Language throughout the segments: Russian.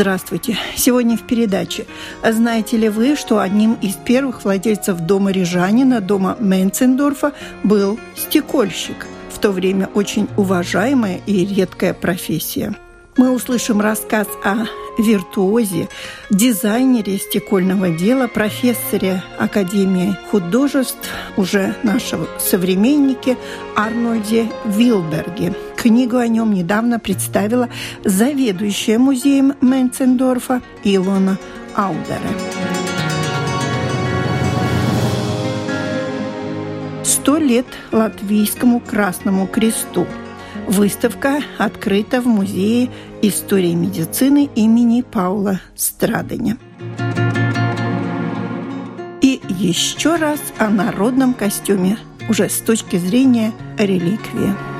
Здравствуйте! Сегодня в передаче. Знаете ли вы, что одним из первых владельцев дома Рижанина, дома Менцендорфа, был стекольщик? В то время очень уважаемая и редкая профессия. Мы услышим рассказ о виртуозе, дизайнере стекольного дела, профессоре Академии художеств, уже нашего современнике Арнольде Вилберге. Книгу о нем недавно представила заведующая музеем Менцендорфа Илона Аудера. Сто лет Латвийскому Красному Кресту – Выставка открыта в Музее истории медицины имени Паула Страдания. И еще раз о народном костюме, уже с точки зрения реликвии.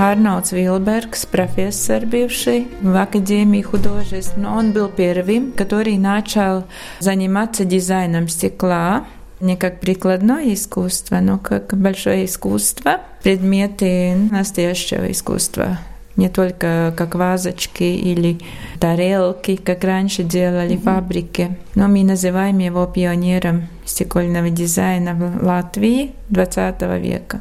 Арнольд Вилбергс, профессор бывший в Академии художеств, но он был первым, который начал заниматься дизайном стекла не как прикладное искусство, но как большое искусство, предметы настоящего искусства не только как вазочки или тарелки, как раньше делали mm-hmm. фабрики. Но мы называем его пионером стекольного дизайна в Латвии 20 века.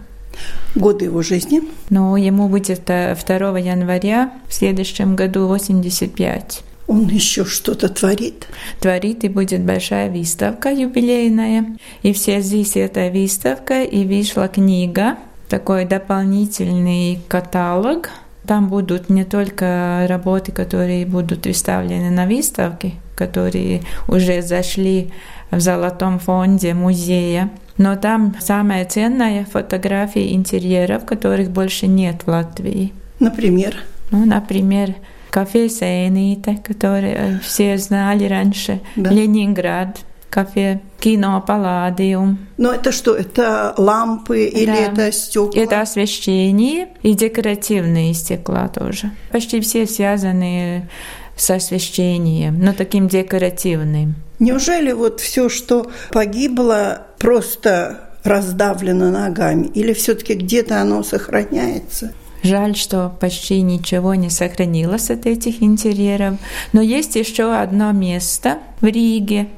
Годы его жизни? Ну, ему будет 2 января в следующем году 85. Он еще что-то творит. Творит, и будет большая выставка юбилейная. И все здесь эта выставка, и вышла книга, такой дополнительный каталог. Там будут не только работы, которые будут выставлены на выставке, которые уже зашли в золотом фонде музея, но там самая ценная фотографии интерьеров, которых больше нет в Латвии. Например? Ну, например, кафе Сейните, которое все знали раньше, да. Ленинград, кафе кино Палладиум. Но это что, это лампы или да. это стекла? Это освещение и декоративные стекла тоже. Почти все связаны с освещением, но таким декоративным. Неужели вот все, что погибло, просто раздавлено ногами? Или все-таки где-то оно сохраняется? Жаль, что почти ничего не сохранилось от этих интерьеров. Но есть еще одно место в Риге.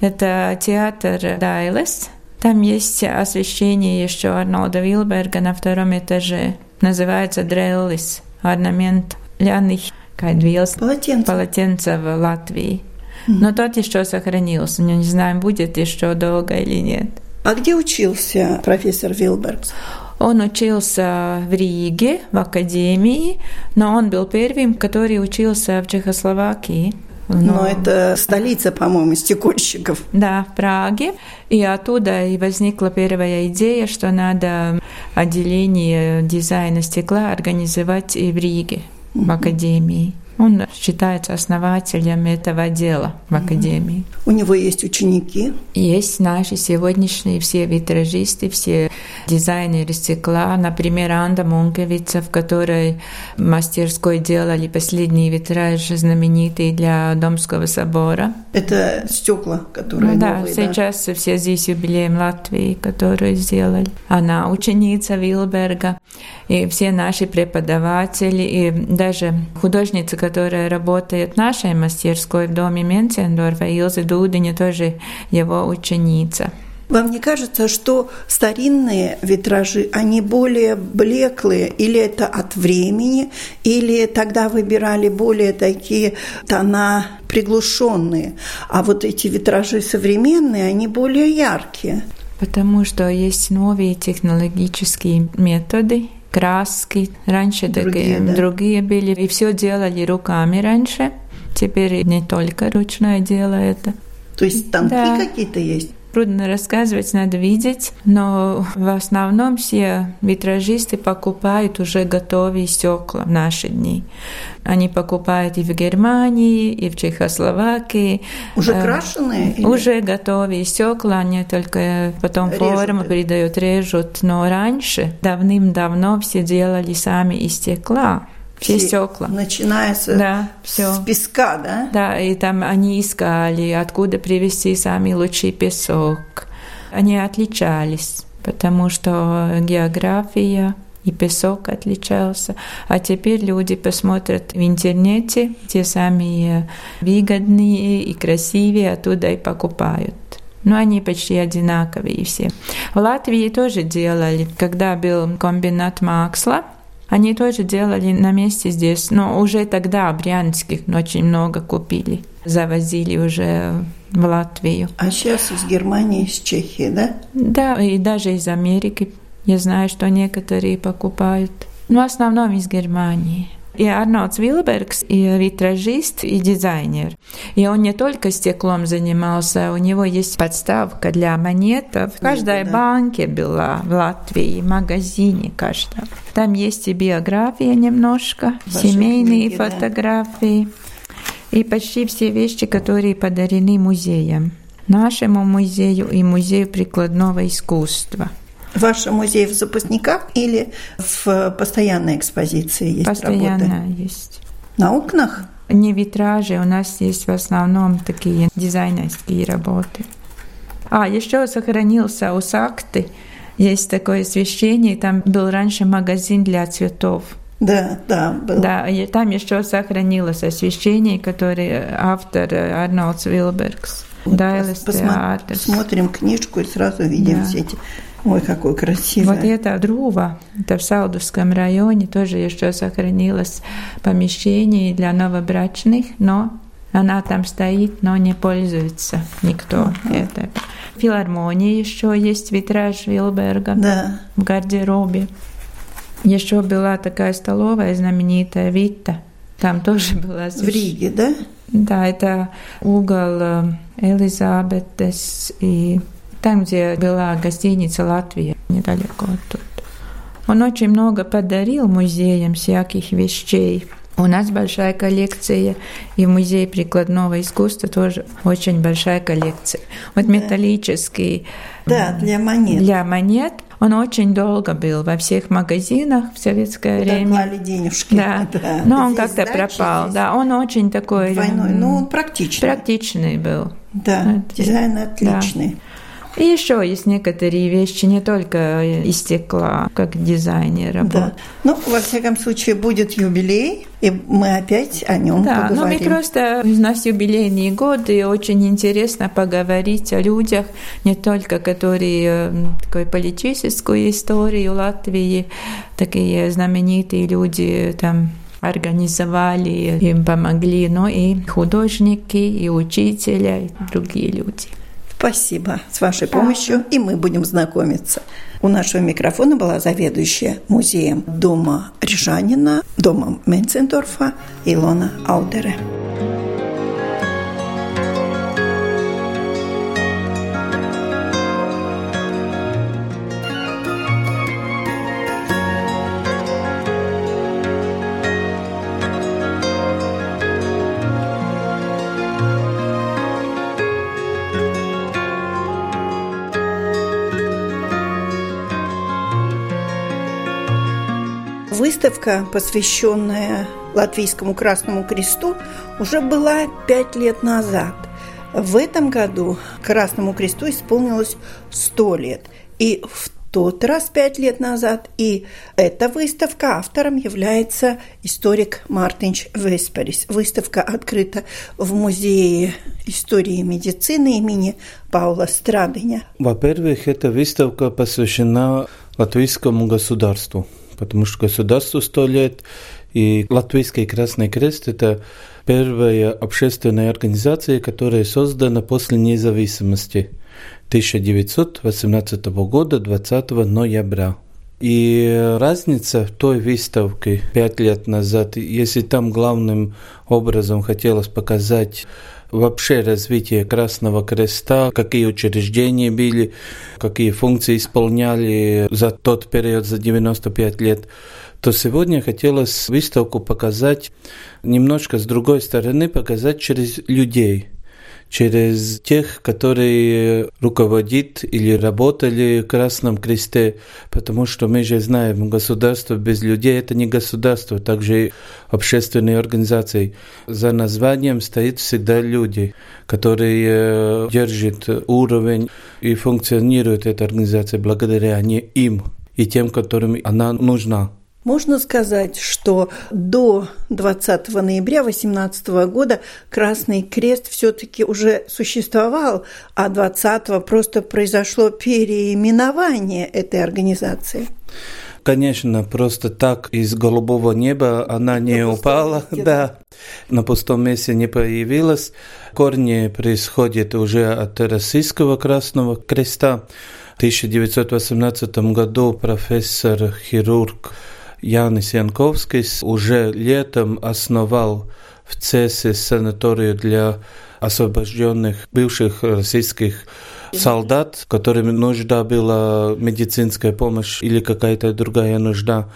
Это театр Дайлес. Там есть освещение еще Арнолда Вилберга на втором этаже. Называется Дреллис. Орнамент ляных кайдвилс. Полотенце. Полотенце в Латвии. Но тот еще сохранился. Не знаем, будет еще долго или нет. А где учился профессор Вилбергс? Он учился в Риге, в академии, но он был первым, который учился в Чехословакии. Но, но это столица, по-моему, стекольщиков. Да, в Праге. И оттуда и возникла первая идея, что надо отделение дизайна стекла организовать и в Риге, в академии. Он считается основателем этого дела в Академии. У него есть ученики? Есть наши сегодняшние все витражисты, все дизайнеры стекла. Например, Анда Мункевица, в которой мастерской делали последний витраж знаменитый для Домского собора. Это стекла, которые ну, новые, да, сейчас да? все здесь юбилеем Латвии, которые сделали. Она ученица Вилберга, и все наши преподаватели, и даже художница, которая работает в нашей мастерской в доме Менцендорфа, Илза Дудиня, тоже его ученица. Вам не кажется, что старинные витражи, они более блеклые, или это от времени, или тогда выбирали более такие тона приглушенные, а вот эти витражи современные, они более яркие? Потому что есть новые технологические методы, краски. Раньше Другие, такие да. другие были. И все делали руками раньше. Теперь не только ручное дело это. То есть станки Да. какие-то есть? Трудно рассказывать, надо видеть, но в основном все витражисты покупают уже готовые стекла в наши дни. Они покупают и в Германии, и в Чехословакии. Уже Э, крашеные? или- Уже готовые стекла, они только потом Режут форму придают, режут. Но раньше, давным-давно, все делали сами из стекла. Все стекла. Начиная с, Да, все. с песка, да? Да, и там они искали, откуда привезти самый лучший песок. Они отличались, потому что география и песок отличался. А теперь люди посмотрят в интернете, те самые выгодные и красивые, оттуда и покупают. Но они почти одинаковые все. В Латвии тоже делали, когда был комбинат Максла, они тоже делали на месте здесь, но уже тогда брянских очень много купили. Завозили уже в Латвию. А сейчас из Германии, из Чехии, да? Да, и даже из Америки. Я знаю, что некоторые покупают. Но в основном из Германии. И Арнольд Вилбергс, и витражист, и дизайнер. И он не только стеклом занимался, у него есть подставка для монетов. В каждой да. банке была в Латвии, в магазине каждом. Там есть и биография немножко, Ваши семейные книги, да. фотографии. И почти все вещи, которые подарены музеям. Нашему музею и музею прикладного искусства. Ваш музей в запасниках или в постоянной экспозиции есть Постоянно работы? есть. На окнах? Не витражи, у нас есть в основном такие дизайнерские работы. А, еще сохранился у Сакты. Есть такое освещение, там был раньше магазин для цветов. Да, да, был. Да, и там еще сохранилось освещение, которое автор Арнольд Вилбергс. Вот Дайлес пос- посма- Театрс. Смотрим книжку и сразу видим Да. все эти. Ой, какой красивый. Вот это Друва, это в Саудовском районе, тоже еще сохранилось помещение для новобрачных, но она там стоит, но не пользуется никто. Это. В филармонии еще есть витраж Вилберга Да. в гардеробе. Еще была такая столовая знаменитая Вита. Там тоже была В Риге, да? Да, это угол э, Элизабетес и там, где была гостиница Латвия, недалеко оттуда. Он очень много подарил музеям всяких вещей. У нас большая коллекция, и в музее прикладного искусства тоже очень большая коллекция. Вот металлический Да, для монет. для монет, он очень долго был во всех магазинах в советское Куда время. клали денежки. Да, но он как-то пропал. здесь Да, он очень такой Двойной. Ну, он практичный. практичный был. Да, Это- дизайн отличный. И еще есть некоторые вещи не только из стекла, как дизайнер Да. Ну, во всяком случае, будет юбилей, и мы опять о нем Да, ну мы поговорим. просто у нас юбилейные годы, и очень интересно поговорить о людях, не только которые э, такой политическую историю Латвии, такие знаменитые люди там организовали, им помогли, но и художники, и учителя, и другие люди. Спасибо. С вашей помощью и мы будем знакомиться. У нашего микрофона была заведующая музеем дома Рижанина, домом Менцендорфа Илона Аудере. Выставка, посвященная Латвийскому Красному Кресту, уже была пять лет назад. В этом году Красному Кресту исполнилось сто лет. И в тот раз пять лет назад. И эта выставка автором является историк Мартинч Весперис. Выставка открыта в Музее истории медицины имени Паула Страдыня. Во-первых, эта выставка посвящена латвийскому государству, потому что государству сто лет, и Латвийский Красный Крест – это первая общественная организация, которая создана после независимости 1918 года 20 ноября. И разница в той выставке пять лет назад, если там главным образом хотелось показать вообще развитие Красного Креста, какие учреждения были, какие функции исполняли за тот период, за 95 лет, то сегодня хотелось выставку показать немножко с другой стороны, показать через людей – через тех, которые руководят или работали в Красном Кресте, потому что мы же знаем, государство без людей – это не государство, также и общественные организации. За названием стоит всегда люди, которые э, держат уровень и функционирует эта организация благодаря не им и тем, которым она нужна. Можно сказать, что до 20 ноября 2018 года Красный Крест все-таки уже существовал, а 20 просто произошло переименование этой организации. Конечно, просто так из голубого неба она не упала, да, на пустом месте не появилась. Корни происходят уже от Российского Красного Креста. В 1918 году профессор-хирург Янис Янковскис уже летом основал в ЦЕСе санаторию для освобожденных бывших российских солдат, которым нужда была медицинская помощь или какая-то другая нужда.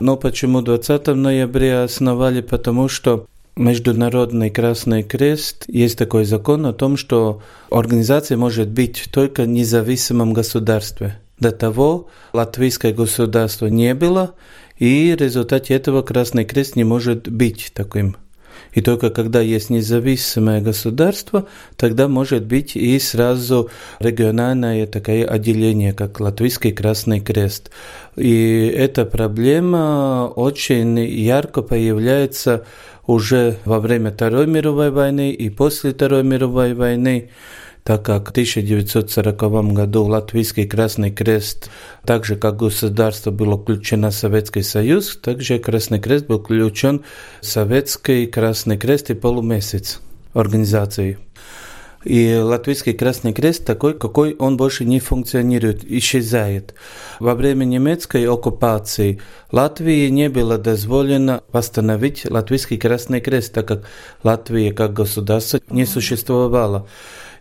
Но почему 20 ноября основали? Потому что Международный Красный Крест есть такой закон о том, что организация может быть только в независимом государстве. До того латвийское государство не было, и в результате этого Красный Крест не может быть таким. И только когда есть независимое государство, тогда может быть и сразу региональное такое отделение, как Латвийский Красный Крест. И эта проблема очень ярко появляется уже во время Второй мировой войны и после Второй мировой войны так как в 1940 году Латвийский Красный Крест, так же как государство было включено в Советский Союз, также Красный Крест был включен в Советский Красный Крест и полумесяц организации. И Латвийский Красный Крест такой, какой он больше не функционирует, исчезает. Во время немецкой оккупации Латвии не было дозволено восстановить Латвийский Красный Крест, так как Латвия как государство не существовало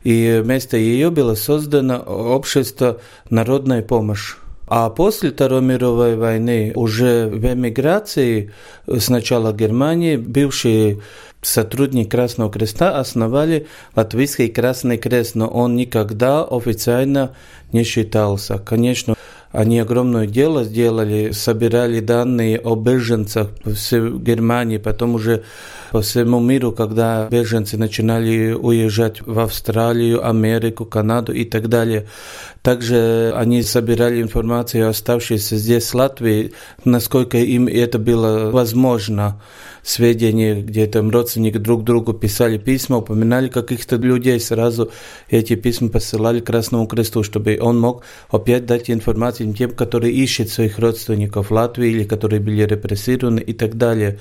и вместо ее было создано общество «Народная помощь». А после Второй мировой войны уже в эмиграции сначала Германии бывшие сотрудники Красного Креста основали Латвийский Красный Крест, но он никогда официально не считался. Конечно, они огромное дело сделали, собирали данные о беженцах всей Германии, потом уже по всему миру, когда беженцы начинали уезжать в Австралию, Америку, Канаду и так далее. Также они собирали информацию о оставшейся здесь в Латвии, насколько им это было возможно сведения, где там родственники друг другу писали письма, упоминали каких-то людей, сразу эти письма посылали Красному Кресту, чтобы он мог опять дать информацию тем, которые ищут своих родственников в Латвии или которые были репрессированы и так далее.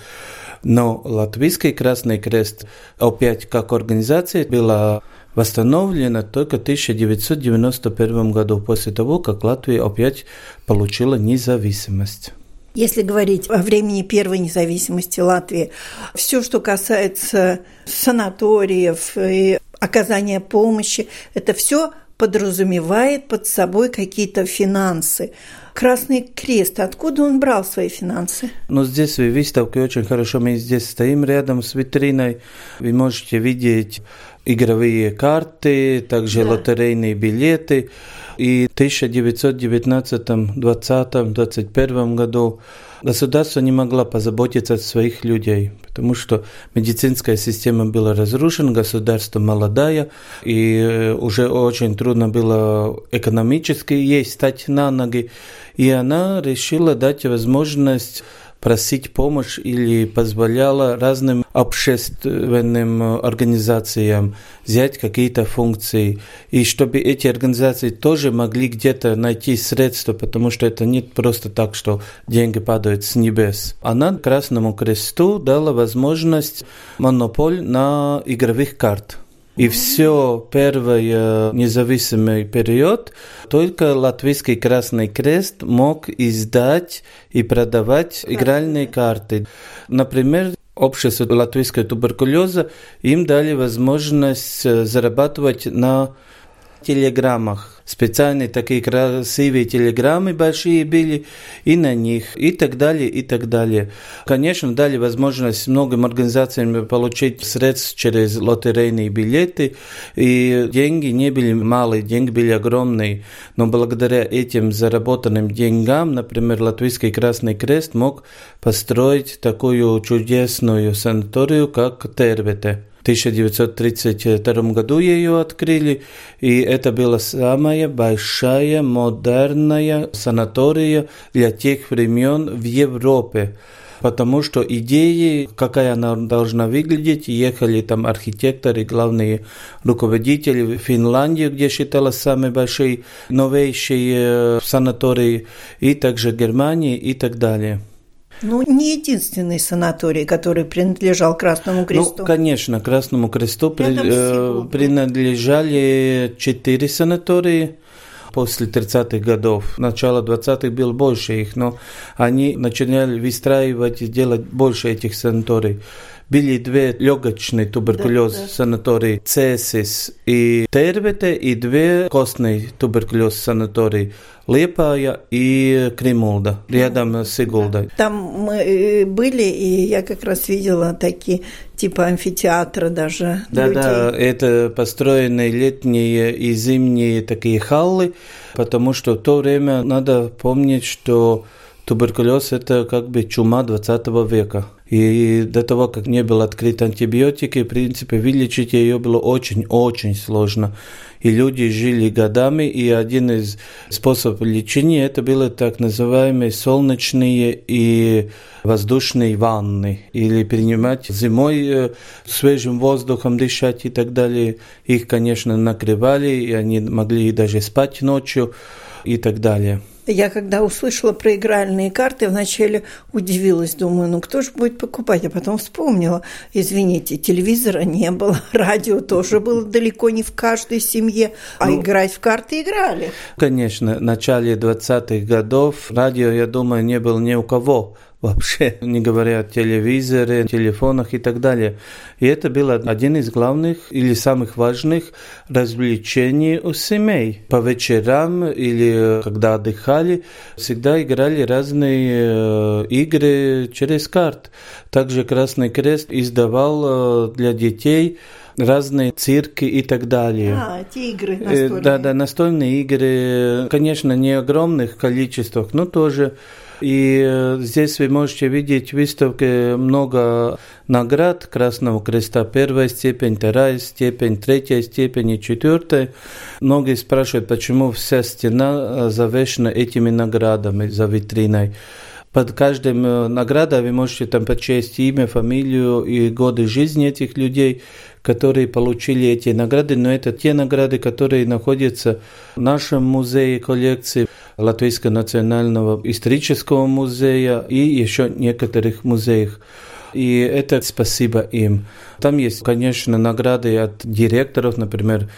Но Латвийский Красный Крест опять как организация была восстановлена только в 1991 году, после того, как Латвия опять получила независимость. Если говорить о времени первой независимости Латвии, все, что касается санаториев и оказания помощи, это все подразумевает под собой какие-то финансы. Красный Крест, откуда он брал свои финансы? Ну, здесь в выставке очень хорошо. Мы здесь стоим рядом с витриной. Вы можете видеть игровые карты, также да. лотерейные билеты. И в 1919, 20, 21 году государство не могло позаботиться о своих людей, потому что медицинская система была разрушена, государство молодое, и э, уже очень трудно было экономически ей стать на ноги. И она решила дать возможность просить помощь или позволяла разным общественным организациям взять какие-то функции. И чтобы эти организации тоже могли где-то найти средства, потому что это не просто так, что деньги падают с небес. Она Красному Кресту дала возможность монополь на игровых карт. И все первый независимый период только Латвийский Красный Крест мог издать и продавать игральные карты. Например, общество латвийского туберкулеза им дали возможность зарабатывать на телеграммах. Специальные такие красивые телеграммы большие были и на них, и так далее, и так далее. Конечно, дали возможность многим организациям получить средств через лотерейные билеты, и деньги не были малые, деньги были огромные. Но благодаря этим заработанным деньгам, например, Латвийский Красный Крест мог построить такую чудесную санаторию, как Тервете. 1932 году ее открыли, и это была самая большая модерная санатория для тех времен в Европе потому что идеи, какая она должна выглядеть, ехали там архитекторы, главные руководители в Финляндию, где считалась самой большой, новейшей э, санаторией, и также Германии и так далее. Ну, не единственный санаторий, который принадлежал Красному ну, Кресту. Ну, конечно, Красному Кресту при, э, принадлежали четыре санатории после 30-х годов. Начало 20-х было больше их, но они начинали выстраивать и делать больше этих санаторий. Были две легочные туберкулез да, да. санатории Цесис и Тервете, и две костные туберкулез санатории Лепая и Кремулда, рядом с Игулдой. Там мы э, были, и я как раз видела такие типа амфитеатра даже. Да, людей. да, это построенные летние и зимние такие халлы, потому что в то время надо помнить, что туберкулез – это как бы чума 20 века. И до того, как не был открыт антибиотики, в принципе, вылечить ее было очень-очень сложно. И люди жили годами, и один из способов лечения это были так называемые солнечные и воздушные ванны, или принимать зимой э, свежим воздухом дышать и так далее. Их, конечно, накрывали, и они могли даже спать ночью и так далее. Я когда услышала про игральные карты, вначале удивилась, думаю, ну кто же будет покупать, а потом вспомнила, извините, телевизора не было, радио тоже было далеко не в каждой семье, а ну, играть в карты играли. Конечно, в начале 20-х годов радио, я думаю, не было ни у кого вообще, не говоря о телевизоре, телефонах и так далее. И это был один из главных или самых важных развлечений у семей. По вечерам или когда отдыхали, всегда играли разные э, игры через карт. Также Красный Крест издавал э, для детей разные цирки и так далее. А, эти игры э, настольные. Да, да, настольные игры, конечно, не огромных количествах, но тоже и э, здесь вы можете видеть в выставке много наград Красного Креста. Первая степень, вторая степень, третья степень и четвертая. Многие спрашивают, почему вся стена э, завешена этими наградами за витриной. Под каждым наградой вы можете там прочесть имя, фамилию и годы жизни этих людей, которые получили эти награды, но это те награды, которые находятся в нашем музее коллекции. Латвийского национального исторического музея и еще некоторых музеях. И это спасибо им. Там есть, конечно, награды от директоров, например,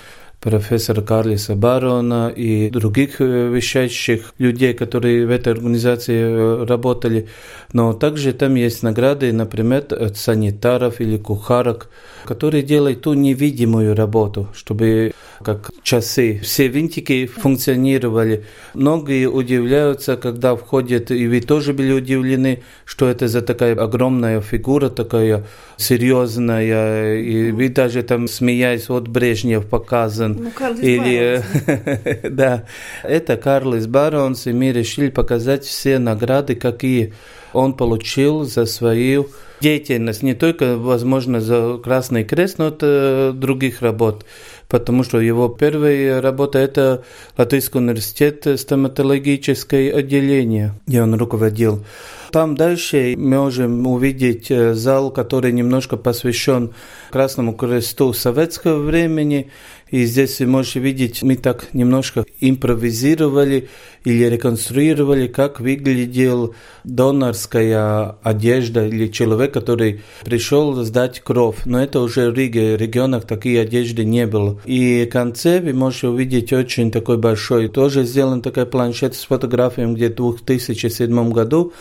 профессора Карлиса Барона и других э, вещающих людей, которые в этой организации э, работали. Но также там есть награды, например, от санитаров или кухарок, которые делают ту невидимую работу, чтобы как часы все винтики функционировали. Многие удивляются, когда входят, и вы тоже были удивлены, что это за такая огромная фигура, такая серьезная, и вы даже там смеясь, вот Брежнев показан. Ну, Карлис Или, да, это Карлис Баронс, и мы решили показать все награды, какие он получил за свою деятельность, не только, возможно, за Красный Крест, но это других работ потому что его первая работа – это Латвийский университет стоматологическое отделение, где он руководил. Там дальше мы можем увидеть зал, который немножко посвящен Красному Кресту советского времени, И здесь вы можете видеть, мы так немножко импровизировали или реконструировали, как выглядел донорская одежда или человек, который пришел сдать кровь. Но это уже в Риге, в регионах такие одежды не было. И в конце вы можете увидеть очень такой большой, тоже сделан такой планшет с фотографиями, где в 2007 году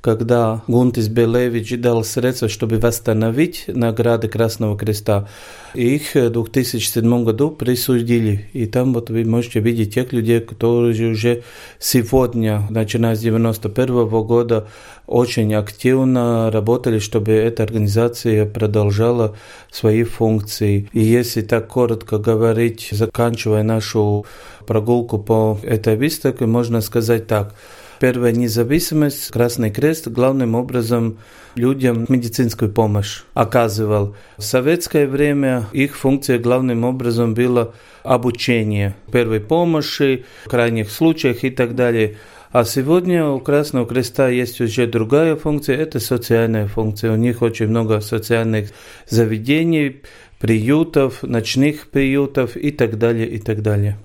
когда Гунтис Белевич дал средства, чтобы восстановить награды Красного Креста. Их в 2007 году присудили. И там вот вы можете видеть тех людей, которые уже сегодня, начиная с 1991 года, очень активно работали, чтобы эта организация продолжала свои функции. И если так коротко говорить, заканчивая нашу прогулку по этой выставке, можно сказать так – Первая независимость Красный Крест главным образом людям медицинскую помощь оказывал. В советское время их функция главным образом была обучение первой помощи, в крайних случаях и так далее. А сегодня у Красного Креста есть уже другая функция, это социальная функция. У них очень много социальных заведений, приютов, ночных приютов и так далее, и так далее.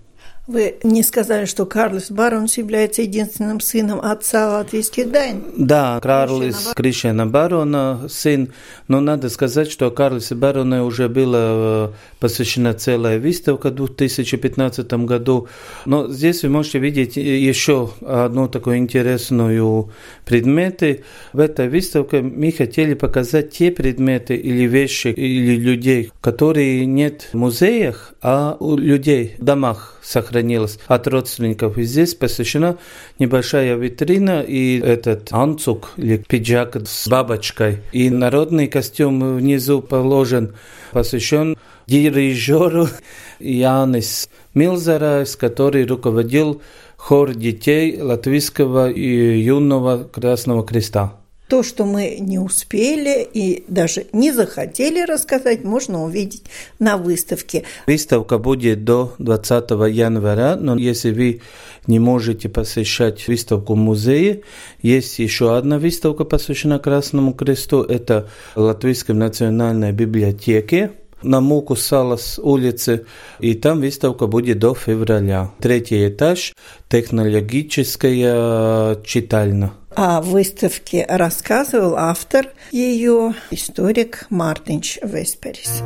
Вы не сказали, что Карлос Баронс является единственным сыном отца латвийских дайн? Да, Карлос Кришена Барона сын, но надо сказать, что Карлосе Барона уже была э, посвящена целая выставка в 2015 году. Но здесь вы можете видеть еще одну такую интересную предметы. В этой выставке мы хотели показать те предметы или вещи, или людей, которые нет в музеях, а у людей в домах сохранилось от родственников. И здесь посвящена небольшая витрина и этот анцук или пиджак с бабочкой. И народный костюм внизу положен, посвящен дирижеру Янис Милзарайс, который руководил хор детей Латвийского и юного Красного Креста. То, что мы не успели и даже не захотели рассказать, можно увидеть на выставке. Выставка будет до 20 января, но если вы не можете посещать выставку в музее, есть еще одна выставка, посвящена Красному Кресту. Это Латвийской национальной библиотеке на Муку Салас улице, и там выставка будет до февраля. Третий этаж – технологическая читальня. О выставке рассказывал автор ее, историк Мартинч Весперис.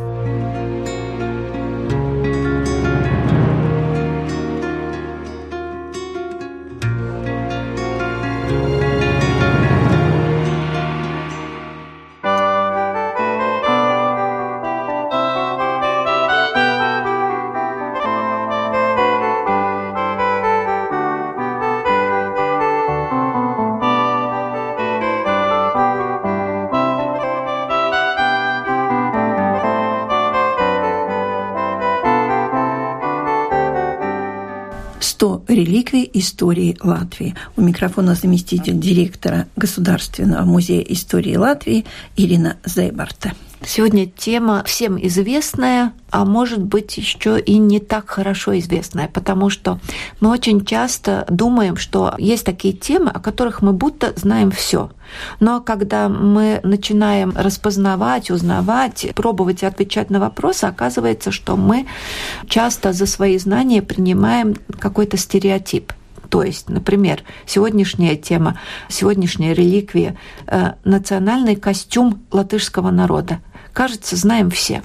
Реликвии истории Латвии. У микрофона заместитель директора Государственного музея истории Латвии Ирина Зейбарта. Сегодня тема всем известная, а может быть еще и не так хорошо известная, потому что мы очень часто думаем, что есть такие темы, о которых мы будто знаем все. Но когда мы начинаем распознавать, узнавать, пробовать отвечать на вопросы, оказывается, что мы часто за свои знания принимаем какой-то стереотип. То есть, например, сегодняшняя тема, сегодняшняя реликвия э, – национальный костюм латышского народа кажется, знаем все.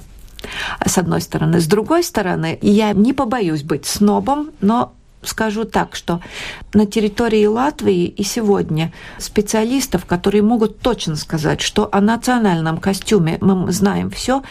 С одной стороны. С другой стороны, я не побоюсь быть снобом, но скажу так, что на территории Латвии и сегодня специалистов, которые могут точно сказать, что о национальном костюме мы знаем все,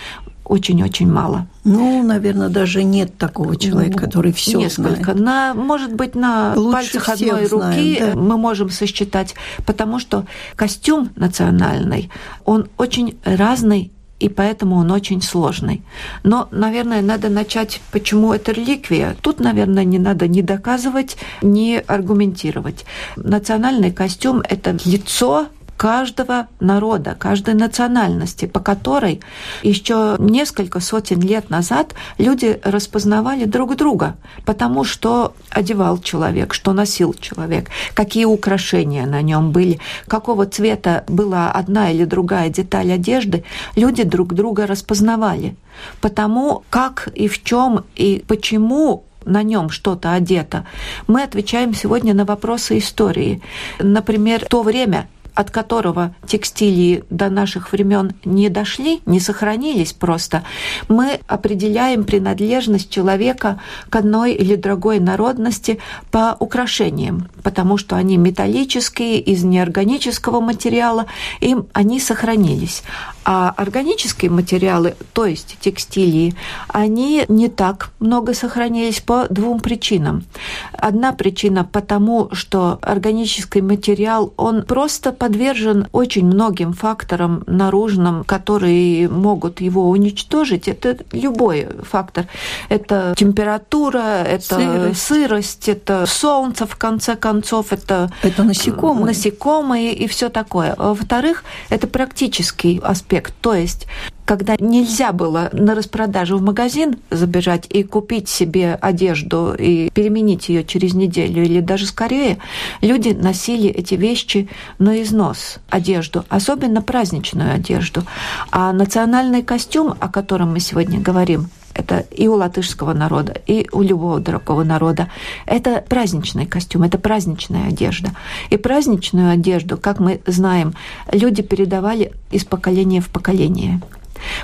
очень-очень мало. Ну, наверное, даже нет такого человека, ну, который все Несколько. знает. На, может быть, на Лучше пальцах одной руки знаем, да. мы можем сосчитать, потому что костюм национальный, он очень разный и поэтому он очень сложный. Но, наверное, надо начать, почему это реликвия. Тут, наверное, не надо ни доказывать, ни аргументировать. Национальный костюм – это лицо каждого народа, каждой национальности, по которой еще несколько сотен лет назад люди распознавали друг друга, потому что одевал человек, что носил человек, какие украшения на нем были, какого цвета была одна или другая деталь одежды, люди друг друга распознавали. Потому как и в чем и почему на нем что-то одето, мы отвечаем сегодня на вопросы истории. Например, то время, от которого текстилии до наших времен не дошли, не сохранились просто, мы определяем принадлежность человека к одной или другой народности по украшениям, потому что они металлические, из неорганического материала, им они сохранились. А органические материалы, то есть текстилии, они не так много сохранились по двум причинам. Одна причина потому, что органический материал, он просто подвержен очень многим факторам наружным, которые могут его уничтожить. Это любой фактор. Это температура, это сырость, сырость это солнце, в конце концов, это, это насекомые. насекомые и все такое. Во-вторых, это практический аспект. То есть когда нельзя было на распродажу в магазин забежать и купить себе одежду и переменить ее через неделю или даже скорее, люди носили эти вещи на износ, одежду, особенно праздничную одежду. А национальный костюм, о котором мы сегодня говорим, это и у латышского народа, и у любого другого народа. Это праздничный костюм, это праздничная одежда. И праздничную одежду, как мы знаем, люди передавали из поколения в поколение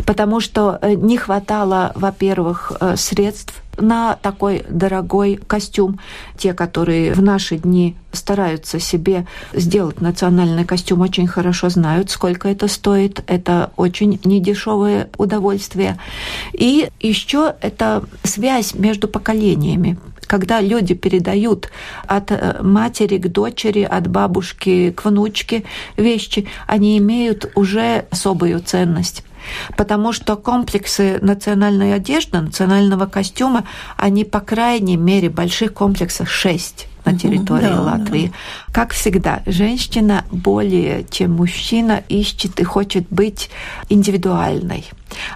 потому что э, не хватало, во-первых, э, средств на такой дорогой костюм. Те, которые в наши дни стараются себе сделать национальный костюм, очень хорошо знают, сколько это стоит. Это очень недешевое удовольствие. И еще это связь между поколениями когда люди передают от э, матери к дочери, от бабушки к внучке вещи, они имеют уже особую ценность потому что комплексы национальной одежды, национального костюма, они, по крайней мере, больших комплексах шесть на территории да, Латвии. Да. Как всегда, женщина более чем мужчина ищет и хочет быть индивидуальной.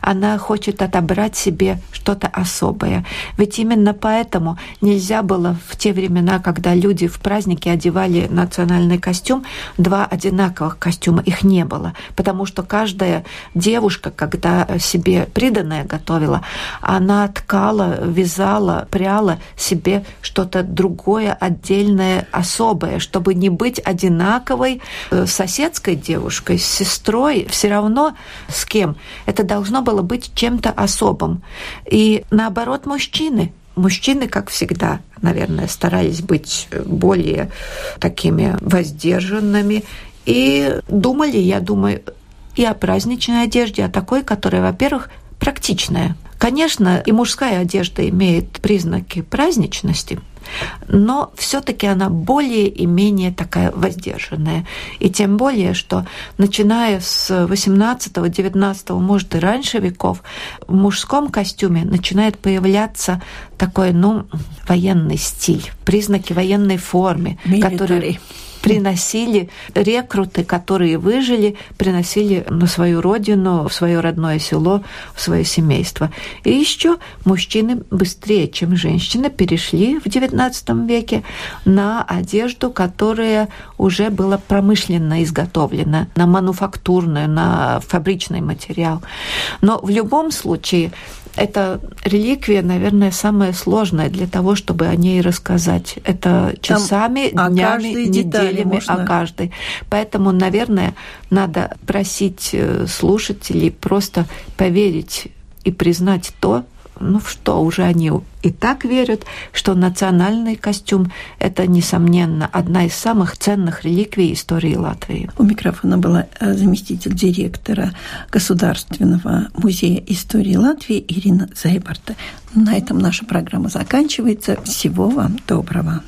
Она хочет отобрать себе что-то особое. Ведь именно поэтому нельзя было в те времена, когда люди в празднике одевали национальный костюм, два одинаковых костюма. Их не было. Потому что каждая девушка, когда себе приданное готовила, она ткала, вязала, пряла себе что-то другое, отдельное, особое, чтобы не быть одинаковой э, соседской девушкой, с сестрой, все равно с кем. Это должно было быть чем-то особым. И наоборот, мужчины Мужчины, как всегда, наверное, старались быть более такими воздержанными и думали, я думаю, и о праздничной одежде, о такой, которая, во-первых, практичная. Конечно, и мужская одежда имеет признаки праздничности – но все-таки она более и менее такая воздержанная. И тем более, что начиная с 18-19, может и раньше веков, в мужском костюме начинает появляться такой, ну, военный стиль, признаки военной формы, которые приносили рекруты, которые выжили, приносили на свою родину, в свое родное село, в свое семейство. И еще мужчины быстрее, чем женщины, перешли в XIX веке на одежду, которая уже была промышленно изготовлена, на мануфактурную, на фабричный материал. Но в любом случае это реликвия, наверное, самая сложная для того, чтобы о ней рассказать. Это часами, Там днями, неделями можно... о каждой. Поэтому, наверное, надо просить э, слушателей просто поверить и признать то, ну что, уже они и так верят, что национальный костюм – это, несомненно, одна из самых ценных реликвий истории Латвии. У микрофона была э, заместитель директора Государственного музея истории Латвии Ирина Зайбарта. На этом наша программа заканчивается. Всего вам доброго.